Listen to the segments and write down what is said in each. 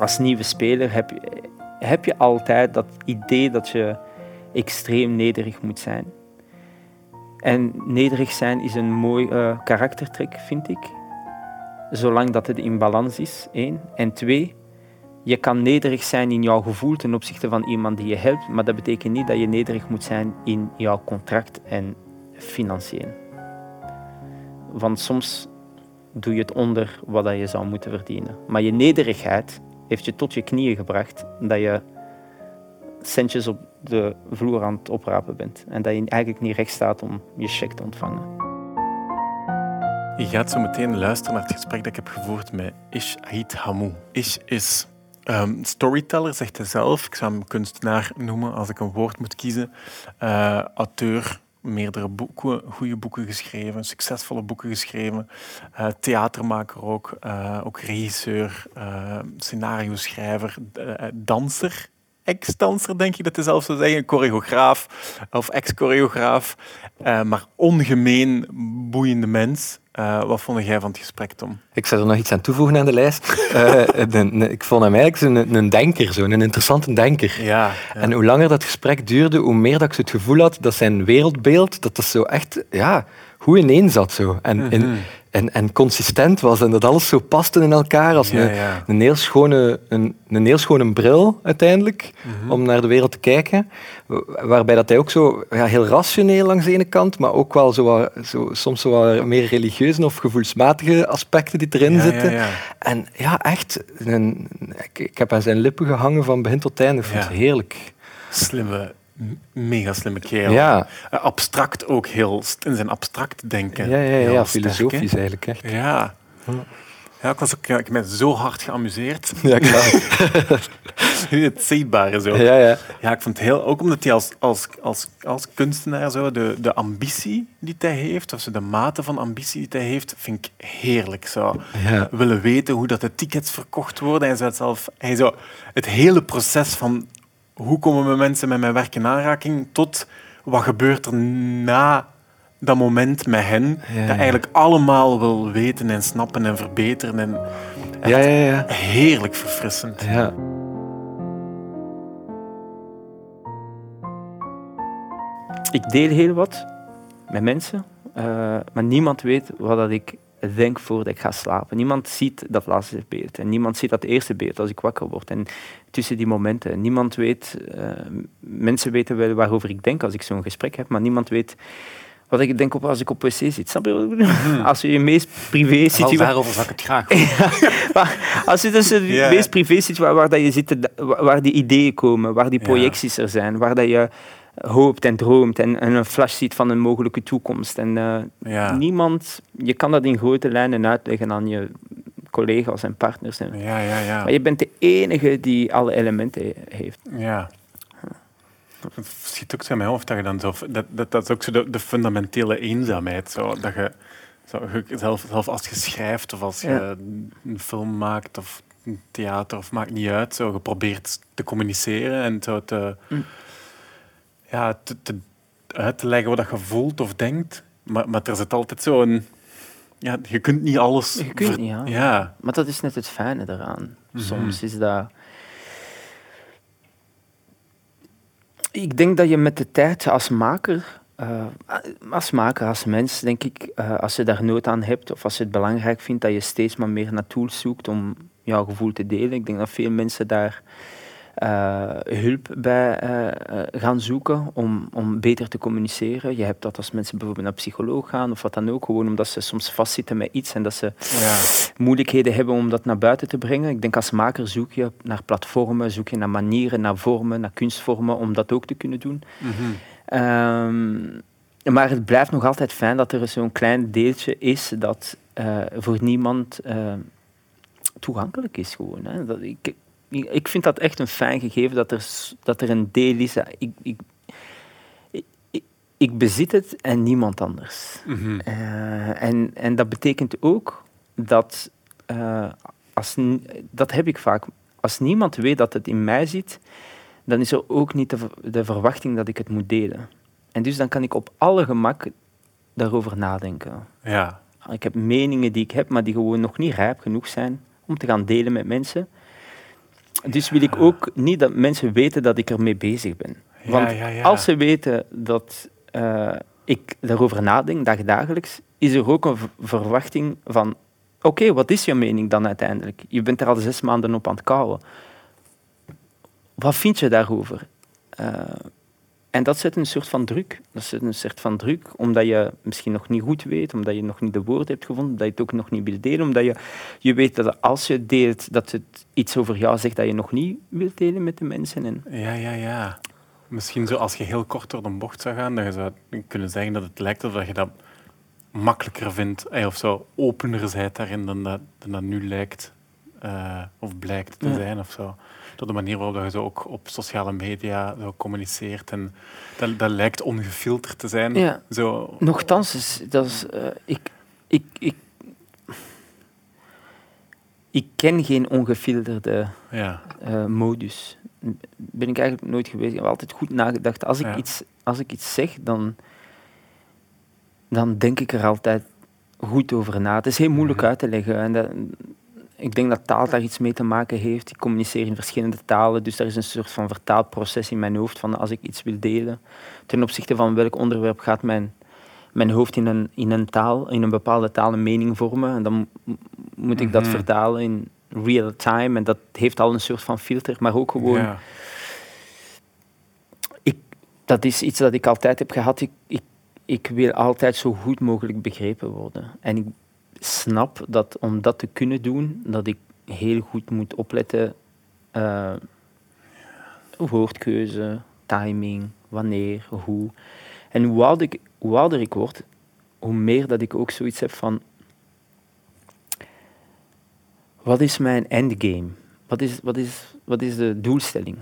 als nieuwe speler heb je, heb je altijd dat idee dat je extreem nederig moet zijn. En nederig zijn is een mooi uh, karaktertrek, vind ik. Zolang dat het in balans is, één. En twee, je kan nederig zijn in jouw gevoel ten opzichte van iemand die je helpt, maar dat betekent niet dat je nederig moet zijn in jouw contract en financiën. Want soms doe je het onder wat je zou moeten verdienen. Maar je nederigheid heeft je tot je knieën gebracht dat je centjes op de vloer aan het oprapen bent. En dat je eigenlijk niet recht staat om je check te ontvangen. Je gaat zo meteen luisteren naar het gesprek dat ik heb gevoerd met Ish Ait Hamou. Ish is um, storyteller, zegt hij zelf. Ik zou hem kunstenaar noemen als ik een woord moet kiezen. Uh, auteur, meerdere boeken, goede boeken geschreven, succesvolle boeken geschreven. Uh, theatermaker ook, uh, ook regisseur, uh, scenario schrijver, danser ex-danser, denk ik dat hij zelf zou zeggen, choreograaf of ex-choreograaf, uh, maar ongemeen boeiende mens. Uh, wat vond jij van het gesprek, Tom? Ik zou er nog iets aan toevoegen aan de lijst. uh, ik vond hem eigenlijk een, een denker, zo, een interessante denker. Ja, ja, En hoe langer dat gesprek duurde, hoe meer dat ik zo het gevoel had dat zijn wereldbeeld, dat dat zo echt ja, goed ineen zat. Zo. En, mm -hmm en, en consistent was en dat alles zo paste in elkaar als een, een, heel schone, een, een heel schone bril uiteindelijk mhm. om naar de wereld te kijken. Waarbij dat hij ook zo ja, heel rationeel langs de ene kant, maar ook wel zo, zo, soms zo wat meer religieuze of gevoelsmatige aspecten die erin zitten. En ja, echt, een, ik, ik, heb aan zijn lippen gehangen van begin tot einde. Ik vond het heerlijk. Slimme mega slimme kerel. Ja. Uh, abstract ook heel, in zijn abstract denken. Ja, ja, ja, ja filosofisch eigenlijk echt. Ja. Ja, ik, was ook, ik me zo hard geamuseerd. Ja, klaar. het zichtbare zo. Ja, ja. ja, ik vond het heel... Ook omdat hij als, als, als, als kunstenaar zo, de, de ambitie die hij heeft, of de mate van ambitie die hij heeft, vind ik heerlijk. Zo. Ja. Willen weten hoe dat de tickets verkocht worden. Hij zou, zelf, hij zou het hele proces van hoe komen mensen met mijn werk in aanraking tot wat gebeurt er na dat moment met hen, dat eigenlijk allemaal wil weten en snappen en verbeteren. En ja, ja, ja. Heerlijk verfrissend. Ja. Ik deel heel wat met mensen, uh, maar niemand weet wat dat ik denk voordat ik ga slapen. Niemand ziet dat laatste beeld en niemand ziet dat eerste beeld als ik wakker word. En tussen die momenten, niemand weet, uh, mensen weten wel waarover ik denk als ik zo'n gesprek heb, maar niemand weet wat ik denk op als ik op wc zit. Snap je wat? Hmm. Als je je meest privé situatie... daarover zou ik het graag maar als je dus de meest privé situatie waar, dat je zit, waar die ideeën komen, waar die projecties er zijn, waar dat je hoopt en droomt en, en, een flash ziet van een mogelijke toekomst. En uh, niemand, je kan dat in grote lijnen uitleggen aan je collega's en partners. En, ja, ja, ja. Maar je bent de enige die alle elementen heeft. Ja. Het schiet ook zo in mijn hoofd dat je dan zo, dat, dat, dat is ook zo de, de fundamentele eenzaamheid. Zo, dat je, zo, zelf, zelf als je schrijft of als je een film maakt of een theater of maakt niet uit, zo geprobeerd te communiceren en zo te, mm ja, te, te, uit te leggen wat je voelt of denkt. Maar, maar er zit altijd zo'n... Ja, je kunt niet alles... Je kunt niet, ja. ja. Maar dat is net het fijne eraan. Mhm. Soms is dat... Ik denk dat je met de tijd als maker... Uh, als maker, als mens, denk ik, uh, als je daar nood aan hebt of als je het belangrijk vindt, dat je steeds maar meer naar tools zoekt om jouw gevoel te delen. Ik denk dat veel mensen daar uh, hulp bij uh, gaan zoeken om, om beter te communiceren. Je hebt dat als mensen bijvoorbeeld naar psycholoog gaan of wat dan ook, gewoon omdat ze soms vastzitten met iets en dat ze ja. moeilijkheden hebben om dat naar buiten te brengen. Ik denk als maker zoek je naar platformen, zoek je naar manieren, naar vormen, naar kunstvormen om dat ook te kunnen doen. Mm -hmm. um, maar het blijft nog altijd fijn dat er zo'n klein deeltje is dat uh, voor niemand toegankelijk is. Gewoon, hè. Dat, ik, ik vind dat echt een fijn gegeven dat er, dat er een deel is. Ik, ik, ik, ik bezit het en niemand anders. Mm en, en dat betekent ook dat, uh, als, dat heb ik vaak, als niemand weet dat het in mij zit, dan is er ook niet de, de verwachting dat ik het moet delen. En dus dan kan ik op alle gemak daarover nadenken. Ja. Ik heb meningen die ik heb, maar die gewoon nog niet rijp genoeg zijn om te gaan delen met mensen. Dus wil ik ook niet dat mensen weten dat ik ermee bezig ben. Want als ze weten dat uh, ik daarover nadenk, dagdagelijks, is er ook een verwachting van oké, wat is je mening dan uiteindelijk? Je bent er al zes maanden op aan het kouwen. Wat vind je daarover? Uh, en dat zet een soort van druk. Dat zet een soort van druk, omdat je misschien nog niet goed weet, omdat je nog niet de woorden hebt gevonden, dat je het ook nog niet wilt delen, omdat je, je weet dat als je deelt, dat het iets over jou zegt dat je nog niet wilt delen met de mensen. En ja, ja, ja. Misschien zo als je heel kort door de bocht zou gaan, dan je zou kunnen zeggen dat het lijkt alsof je dat makkelijker vindt, eh, of zo opener zijt daarin dan dat, dan dat nu lijkt, uh, of blijkt te zijn of zo door de manier waarop je zo ook op sociale media zo communiceert. En dat, dat lijkt ongefilterd te zijn. Ja. Zo. Nochtans, is, dat is, uh, ik, ik, ik, ik ken geen ongefilterde ja. uh, modus. Ben ik eigenlijk nooit geweest. Ik heb altijd goed nagedacht. Als ik, ja. iets, als ik iets zeg, dan, dan denk ik er altijd goed over na. Het is heel moeilijk mm -hmm. uit te leggen. En dat, ik denk dat taal daar iets mee te maken heeft. Ik communiceer in verschillende talen, dus er is een soort van vertaalproces in mijn hoofd van als ik iets wil delen. Ten opzichte van welk onderwerp gaat mijn, mijn hoofd in een, in een taal, in een bepaalde taal een mening vormen. En dan moet ik dat mhm. vertalen in real time. En dat heeft al een soort van filter, maar ook gewoon. Ja. Ik, dat is iets dat ik altijd heb gehad. Ik, ik, ik wil altijd zo goed mogelijk begrepen worden. En ik snap dat om dat te kunnen doen, dat ik heel goed moet opletten. Uh, woordkeuze, timing, wanneer, hoe. En hoe ouder, ik, hoe ouder ik word, hoe meer dat ik ook zoiets heb van... Wat is mijn endgame? Wat is, wat is, wat is de doelstelling?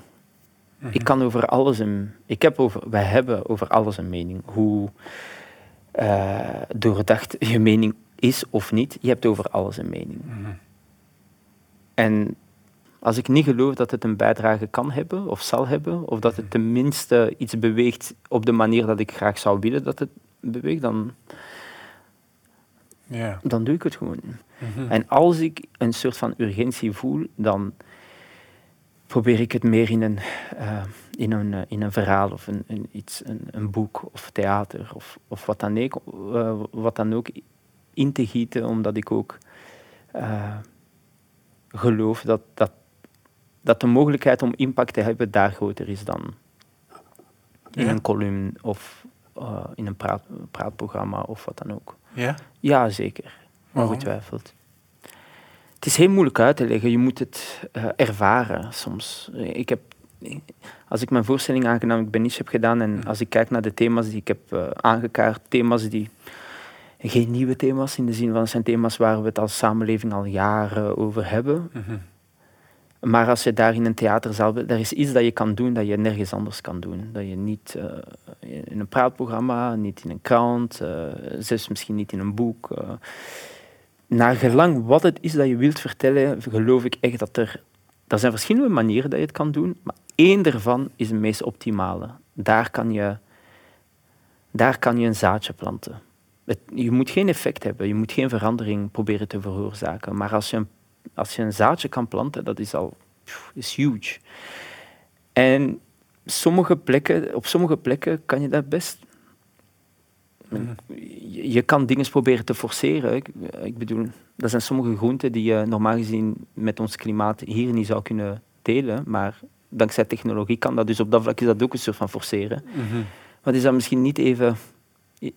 Mhm. Ik kan over alles een... Ik heb over, wij hebben over alles een mening. Hoe uh, doordacht je mening is of niet, je hebt over alles een mening. Mhm. En als ik niet geloof dat het een bijdrage kan hebben of zal hebben, of dat het mhm. tenminste iets beweegt op de manier dat ik graag zou willen dat het beweegt, dan, dan doe ik het gewoon. Mhm. En als ik een soort van urgentie voel, dan probeer ik het meer in een, uh, in een, uh, in een verhaal of een, een iets, een, een, boek of theater of, of wat, dan ook, uh, wat dan ook in te gieten, omdat ik ook uh, geloof dat, dat, dat de mogelijkheid om impact te hebben daar groter is dan in een column of uh, in een praat, praatprogramma of wat dan ook. Ja? Ja, zeker. Ongetwijfeld. Het is heel moeilijk uit te leggen. Je moet het uh, ervaren soms. Ik heb, als ik mijn voorstelling aangenaam ik ben niche heb gedaan en als ik kijk naar de thema's die ik heb uh, aangekaart, thema's die geen nieuwe thema's in de zin van het zijn thema's waar we het als samenleving al jaren over hebben. Mhm. Maar als je daar in een theaterzaal bent, er is iets dat je kan doen dat je nergens anders kan doen. Dat je niet uh, in een praatprogramma, niet in een krant, uh, zelfs misschien niet in een boek. Uh, naar gelang wat het is dat je wilt vertellen, geloof ik echt dat er... Er zijn verschillende manieren dat je het kan doen, maar één daarvan is de meest optimale. Daar kan je, daar kan je een zaadje planten je moet geen effect hebben, je moet geen verandering proberen te veroorzaken. Maar als je een, als je een zaadje kan planten, dat is al is huge. En sommige plekken, op sommige plekken kan je dat best. Je, je kan dingen proberen te forceren. Ik, ik, bedoel, er zijn sommige groenten die je normaal gezien met ons klimaat hier niet zou kunnen delen. Maar dankzij technologie kan dat. Dus op dat vlak is dat ook een soort van forceren. Mm Maar is dat misschien niet even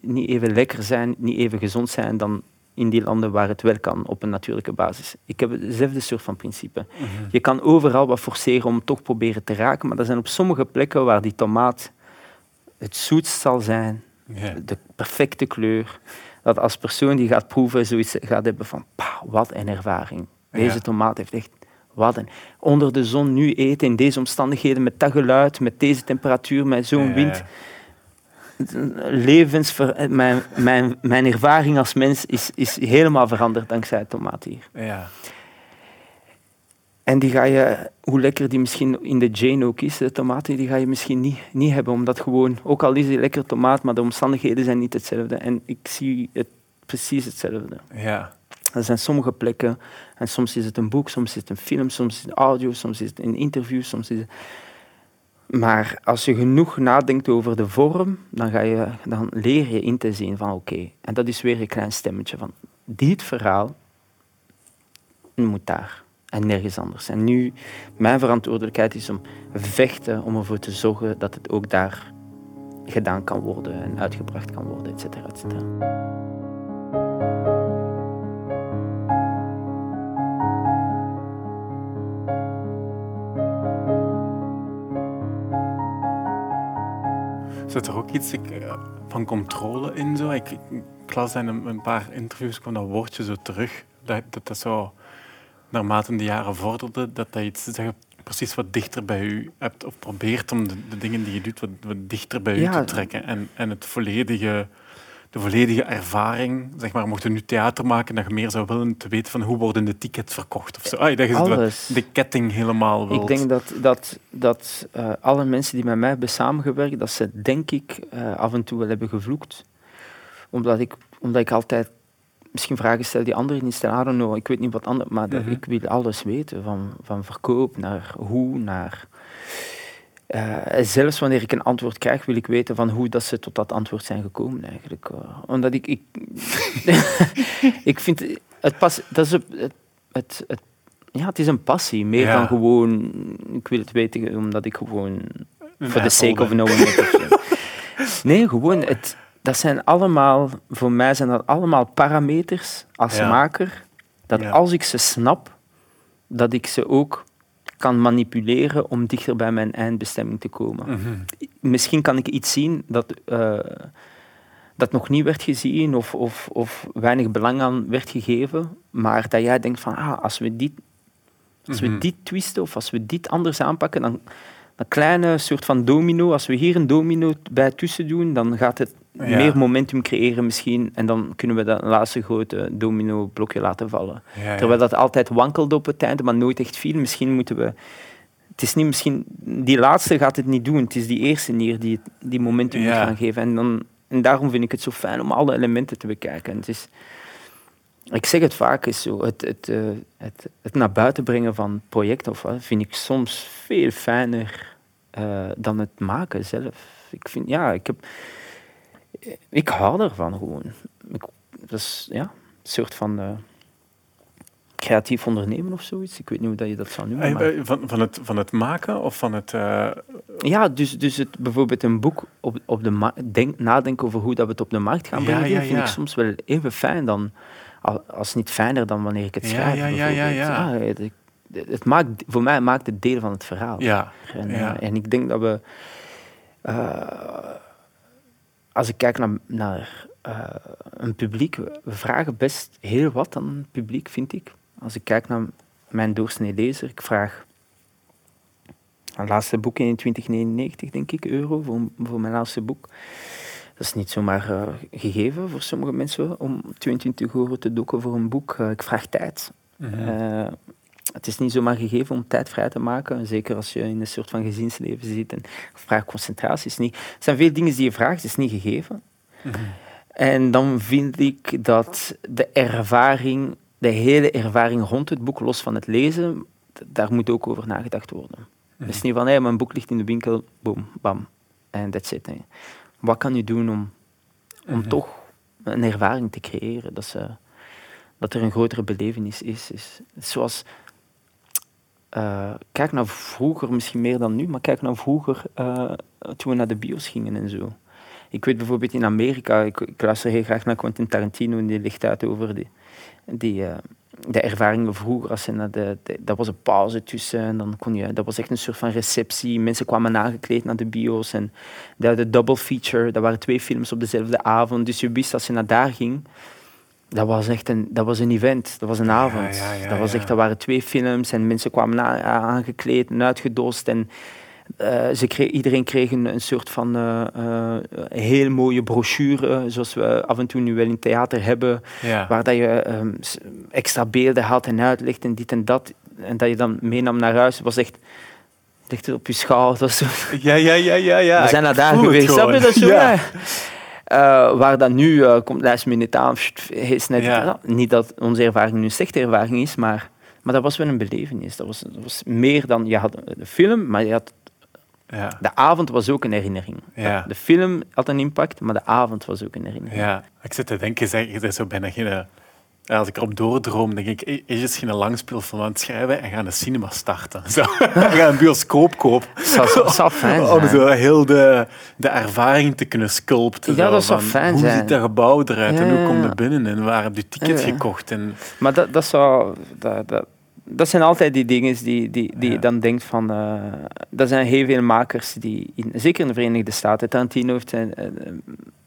niet even lekker zijn, niet even gezond zijn dan in die landen waar het wel kan op een natuurlijke basis. Ik heb hetzelfde soort van principe. Mhm. Je kan overal wat forceren om toch proberen te raken, maar er zijn op sommige plekken waar die tomaat het zoetst zal zijn, de perfecte kleur, dat als persoon die gaat proeven zoiets gaat hebben van, wat een ervaring. Deze tomaat heeft echt wat een... Onder de zon nu eten in deze omstandigheden, met dat geluid, met deze temperatuur, met zo'n wind levensver... Mijn, mijn, mijn ervaring als mens is, is helemaal veranderd dankzij tomaat hier. Ja. En die ga je, hoe lekker die misschien in de Jane ook is, de tomaten, die ga je misschien niet, niet hebben. Omdat gewoon, ook al is die lekker tomaat, maar de omstandigheden zijn niet hetzelfde. En ik zie het precies hetzelfde. Ja. Er zijn sommige plekken, en soms is het een boek, soms is het een film, soms is het audio, soms is het een interview, soms is het... Maar als je genoeg nadenkt over de vorm, dan, ga je, dan leer je in te zien van oké. En dat is weer een klein stemmetje van dit verhaal moet daar en nergens anders. En nu, mijn verantwoordelijkheid is om vechten om ervoor te zorgen dat het ook daar gedaan kan worden en uitgebracht kan worden, et cetera, et cetera. Zit er ook iets ik, eh, van controle in? Zo? Ik, ik las in een, een, paar interviews kwam dat woordje zo terug. Dat dat, dat zo, naarmate de jaren vorderden, dat dat iets precies wat dichter bij u hebt, of probeert om de, de dingen die je doet wat, wat dichter bij u te trekken. En, en het volledige, de volledige ervaring, zeg maar, mocht je nu theater maken, dat je meer zou willen te weten van hoe worden de tickets verkocht of zo. Ah, dat je de ketting helemaal wilt. Ik denk dat, dat, dat uh, alle mensen die met mij hebben samengewerkt, dat ze denk ik uh, af en toe wel hebben gevloekt. Omdat ik, omdat ik altijd misschien vragen stel die anderen niet stellen. I don't know, ik weet niet wat anders, maar -hmm. ik wil alles weten. Van, van verkoop naar hoe, naar... Uh, zelfs wanneer ik een antwoord krijg, wil ik weten van hoe dat ze tot dat antwoord zijn gekomen eigenlijk. Uh, omdat ik... Ik, ik vind... Het pas, dat is het, het, het, ja, het is een passie, meer ja. dan gewoon... Ik wil het weten omdat ik gewoon... For the sake of knowing it. nee, gewoon het dat zijn allemaal, voor mij zijn dat allemaal parameters als maker, dat als ik ze snap, dat ik ze ook kan manipuleren om dichter bij mijn eindbestemming te komen. Mhm. Misschien kan ik iets zien dat, uh, dat nog niet werd gezien of, of, of weinig belang aan werd gegeven, maar dat jij denkt van, ah, als we dit, als we mhm. dit twisten of als we dit anders aanpakken, dan een kleine soort van domino, als we hier een domino bij tussen doen, dan gaat het meer momentum creëren misschien. En dan kunnen we dat laatste grote domino-blokje laten vallen. Terwijl dat altijd wankelde op het einde, maar nooit echt viel. Misschien moeten we... Het is niet misschien... Die laatste gaat het niet doen. Het is die eerste neer die die momentum moet gaan geven. En, dan, en daarom vind ik het zo fijn om alle elementen te bekijken. het is... Ik zeg het vaak, is zo, het, het, uh, het, het, naar buiten brengen van projecten of wat, vind ik soms veel fijner uh, dan het maken zelf. Ik vind, ja, ik heb ik hou ervan gewoon. Ik, dat is ja, een soort van uh, creatief ondernemen of zoiets. Ik weet niet hoe dat je dat zou noemen. Maar... Van, van, het, van het maken of van het... Uh... Ja, dus, dus het, bijvoorbeeld een boek op, op de denk, nadenken over hoe dat we het op de markt gaan brengen, ja, ja, vind ik soms wel even fijn dan, als niet fijner dan wanneer ik het schrijf. Ja, ja, ja, ja. Het, het, maakt, voor mij maakt het deel van het verhaal. Ja. En, uh, en ik denk dat we als ik kijk naar, naar uh, een publiek, we vragen best heel wat aan het publiek, vind ik. Als ik kijk naar mijn doorsnee lezer, ik vraag mijn laatste boek in 2099, denk ik, euro voor, voor mijn laatste boek. Dat is niet zomaar uh, gegeven voor sommige mensen om 22 euro te dokken voor een boek. Uh, ik vraag tijd. Mm -hmm het is niet zomaar gegeven om tijd vrij te maken. Zeker als je in een soort van gezinsleven zit en vraagt concentratie. Is niet, er zijn veel dingen die je vraagt, het is niet gegeven. Mhm. En dan vind ik dat de ervaring, de hele ervaring rond het boek, los van het lezen, daar moet ook over nagedacht worden. Mm Het is niet van, hey, mijn boek ligt in de winkel, boom, bam, en that's it. Wat kan je doen om, om mhm. toch een ervaring te creëren? Dat, ze, dat er een grotere belevenis is. is zoals uh, kijk naar vroeger, misschien meer dan nu, maar kijk naar vroeger uh, toen we naar de bios gingen en zo. Ik weet bijvoorbeeld in Amerika, ik, ik luister heel graag naar Quentin Tarantino en die ligt uit over die, die, uh, de ervaringen vroeger. Als ze naar de, dat was een pauze tussen en dan kon je, dat was echt een soort van receptie. Mensen kwamen nagekleed naar de bios en de, de double feature, dat waren twee films op dezelfde avond. Dus je wist als je naar daar ging, dat was echt een, dat was een event, dat was een avond. Ja, ja, ja, dat, was echt, dat waren twee films en mensen kwamen aangekleed en uitgedost. En uh, ze kreeg, iedereen kreeg een, een soort van uh, uh, heel mooie brochure, zoals we af en toe nu wel in theater hebben, waar dat je um, extra beelden had en uitlegt en dit en dat. En dat je dan meenam naar huis. Het was echt ligt op je schouder. Ja, ja, ja, ja, ja. We zijn naar daar geweest. Snap je dat zo? Waar dat nu komt last minute aan, is net, ja. niet dat onze ervaring nu een slechte ervaring is, maar, maar dat was wel een belevenis. Dat was, dat was meer dan, je had de film, maar je had ja. De avond was ook een herinnering. Ja. De film had een impact, maar de avond was ook een herinnering. Ja, ik zit te denken, zeg, je bent zo bijna geen... Als ik erop doordroom, denk ik, is het geen langspeelfilm aan het schrijven en gaan de cinema starten. Zo. We gaan een bioscoop kopen. Dat zou, fijn zijn. Om zo heel de, de ervaring te kunnen sculpten. Ja, dat zou fijn hoe zijn. Hoe ziet dat gebouw eruit en hoe komt er binnen en waar heb je ticket gekocht? En... Maar dat, dat zou... Dat, dat, dat zijn altijd die dingen die, die, die je dan denkt van... Uh, er zijn heel veel makers die, in, zeker in de Verenigde Staten, Tarantino heeft zijn, uh,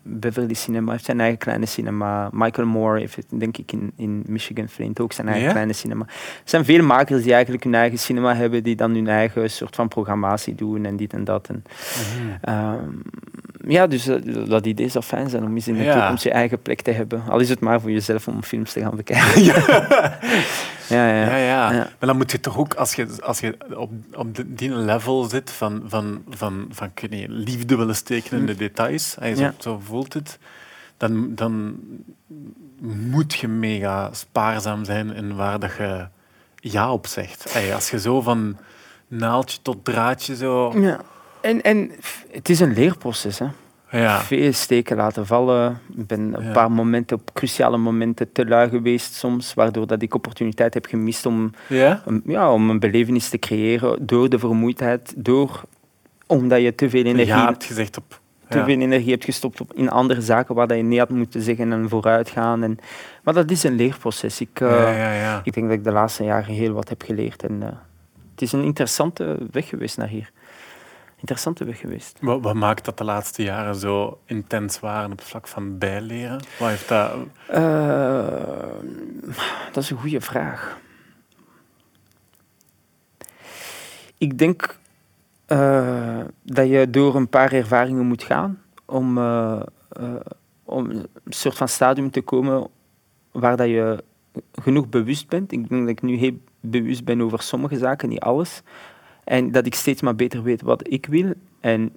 Beverly Cinema heeft zijn eigen kleine cinema. Michael Moore heeft het, denk ik, in, in Michigan Flint ook zijn eigen kleine cinema. Er zijn veel makers die eigenlijk hun eigen cinema hebben, die dan hun eigen soort van programmatie doen en dit en dat. En, mm ja, dus uh, dat idee zou fijn zijn om eens in de ja. toekomst je eigen plek te hebben. Al is het maar voor jezelf om films te gaan bekijken. ja. ja, ja, ja, Maar dan moet je toch ook, als je, als je op, op die level zit van, van, van, van, liefde willen steken in de details, als je zo voelt het, dan, dan moet je mega spaarzaam zijn in waar dat je ja op zegt. als je zo van naaldje tot draadje zo... Ja en, en het is een leerproces. Hè. Ja. Veel steken laten vallen. Ik ben een paar momenten, op cruciale momenten, te lui geweest soms, waardoor dat ik opportuniteit heb gemist om, ja? Om een belevenis te creëren door de vermoeidheid, door, omdat je te veel energie, ja, hebt gezegd op, te veel energie hebt gestopt op, in andere zaken waar dat je nee had moeten zeggen en vooruit gaan. En, maar dat is een leerproces. Ik, uh, ik denk dat ik de laatste jaren heel wat heb geleerd. En, uh, het is een interessante weg geweest naar hier interessante weg geweest. Wat, wat, maakt dat de laatste jaren zo intens waren op het vlak van bijleren? Wat heeft dat... Uh, dat is een goede vraag. Ik denk uh, dat je door een paar ervaringen moet gaan om, uh, om een soort van stadium te komen waar dat je genoeg bewust bent. Ik denk dat ik nu heel bewust ben over sommige zaken, niet alles. En dat ik steeds maar beter weet wat ik wil en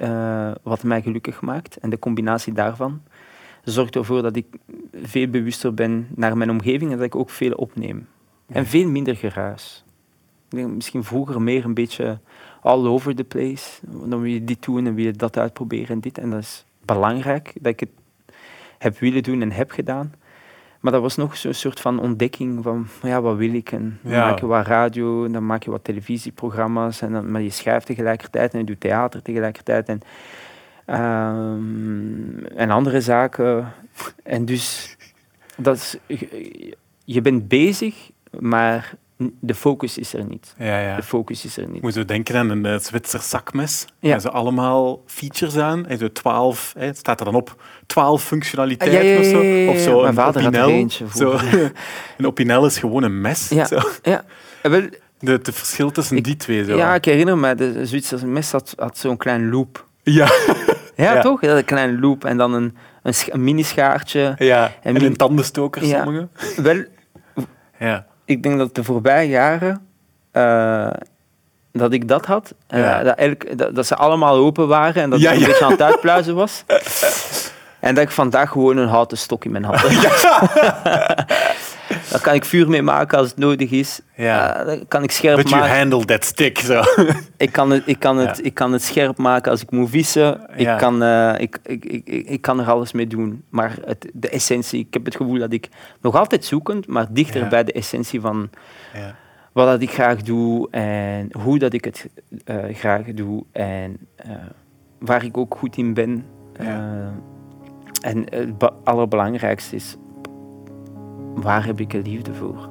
uh, wat mij gelukkig maakt. En de combinatie daarvan zorgt ervoor dat ik veel bewuster ben naar mijn omgeving en dat ik ook veel opneem. En veel minder geruis. Misschien vroeger meer een beetje all over the place. Dan wil je dit doen en wil je dat uitproberen en dit. En dat is belangrijk dat ik het heb willen doen en heb gedaan. Maar dat was nog zo'n soort van ontdekking van, ja, wat wil ik? En dan maak je wat radio, en dan maak je wat televisieprogramma's, en dan, maar je schrijft tegelijkertijd en je doet theater tegelijkertijd en, um, en andere zaken. En dus, dat is, je bent bezig, maar de focus is er niet. Ja, ja. De focus is er niet. Moet je denken aan een uh, Zwitser zakmes. Ja. Ze allemaal features aan. En zo 12, hè, staat er dan op, 12 functionaliteiten of zo. Of zo Mijn vader had er eentje. Zo. een opinel is gewoon een mes. Ja. Zo. ja. Wel, de, de verschil tussen die twee. Zo. Ja, ik herinner me, de Zwitserse mes had, had zo'n klein loop. Ja. ja, toch? Dat een klein loop en dan een, een, een mini-schaartje. Ja, en, een tandenstoker, sommige. Wel, ja ik denk dat de voorbije jaren uh, dat ik dat had. Uh, dat, elk, dat, dat, ze allemaal open waren en dat ja, ik een beetje aan het uitpluizen was. en dat ik vandaag gewoon een houten stok in mijn hand heb. Daar kan ik vuur mee maken als het nodig is. Ja. Uh, kan ik scherp But maken. you handle that stick, zo. ik, kan het, ik, kan het, ik kan het scherp maken als ik moet vissen. Ik, kan, uh, ik, ik, ik, ik, kan er alles mee doen. Maar het, de essentie, ik heb het gevoel dat ik nog altijd zoekend, maar dichter bij de essentie van wat dat ik graag doe en hoe dat ik het uh, graag doe en waar ik ook goed in ben. en het allerbelangrijkste is waar heb ik een liefde voor?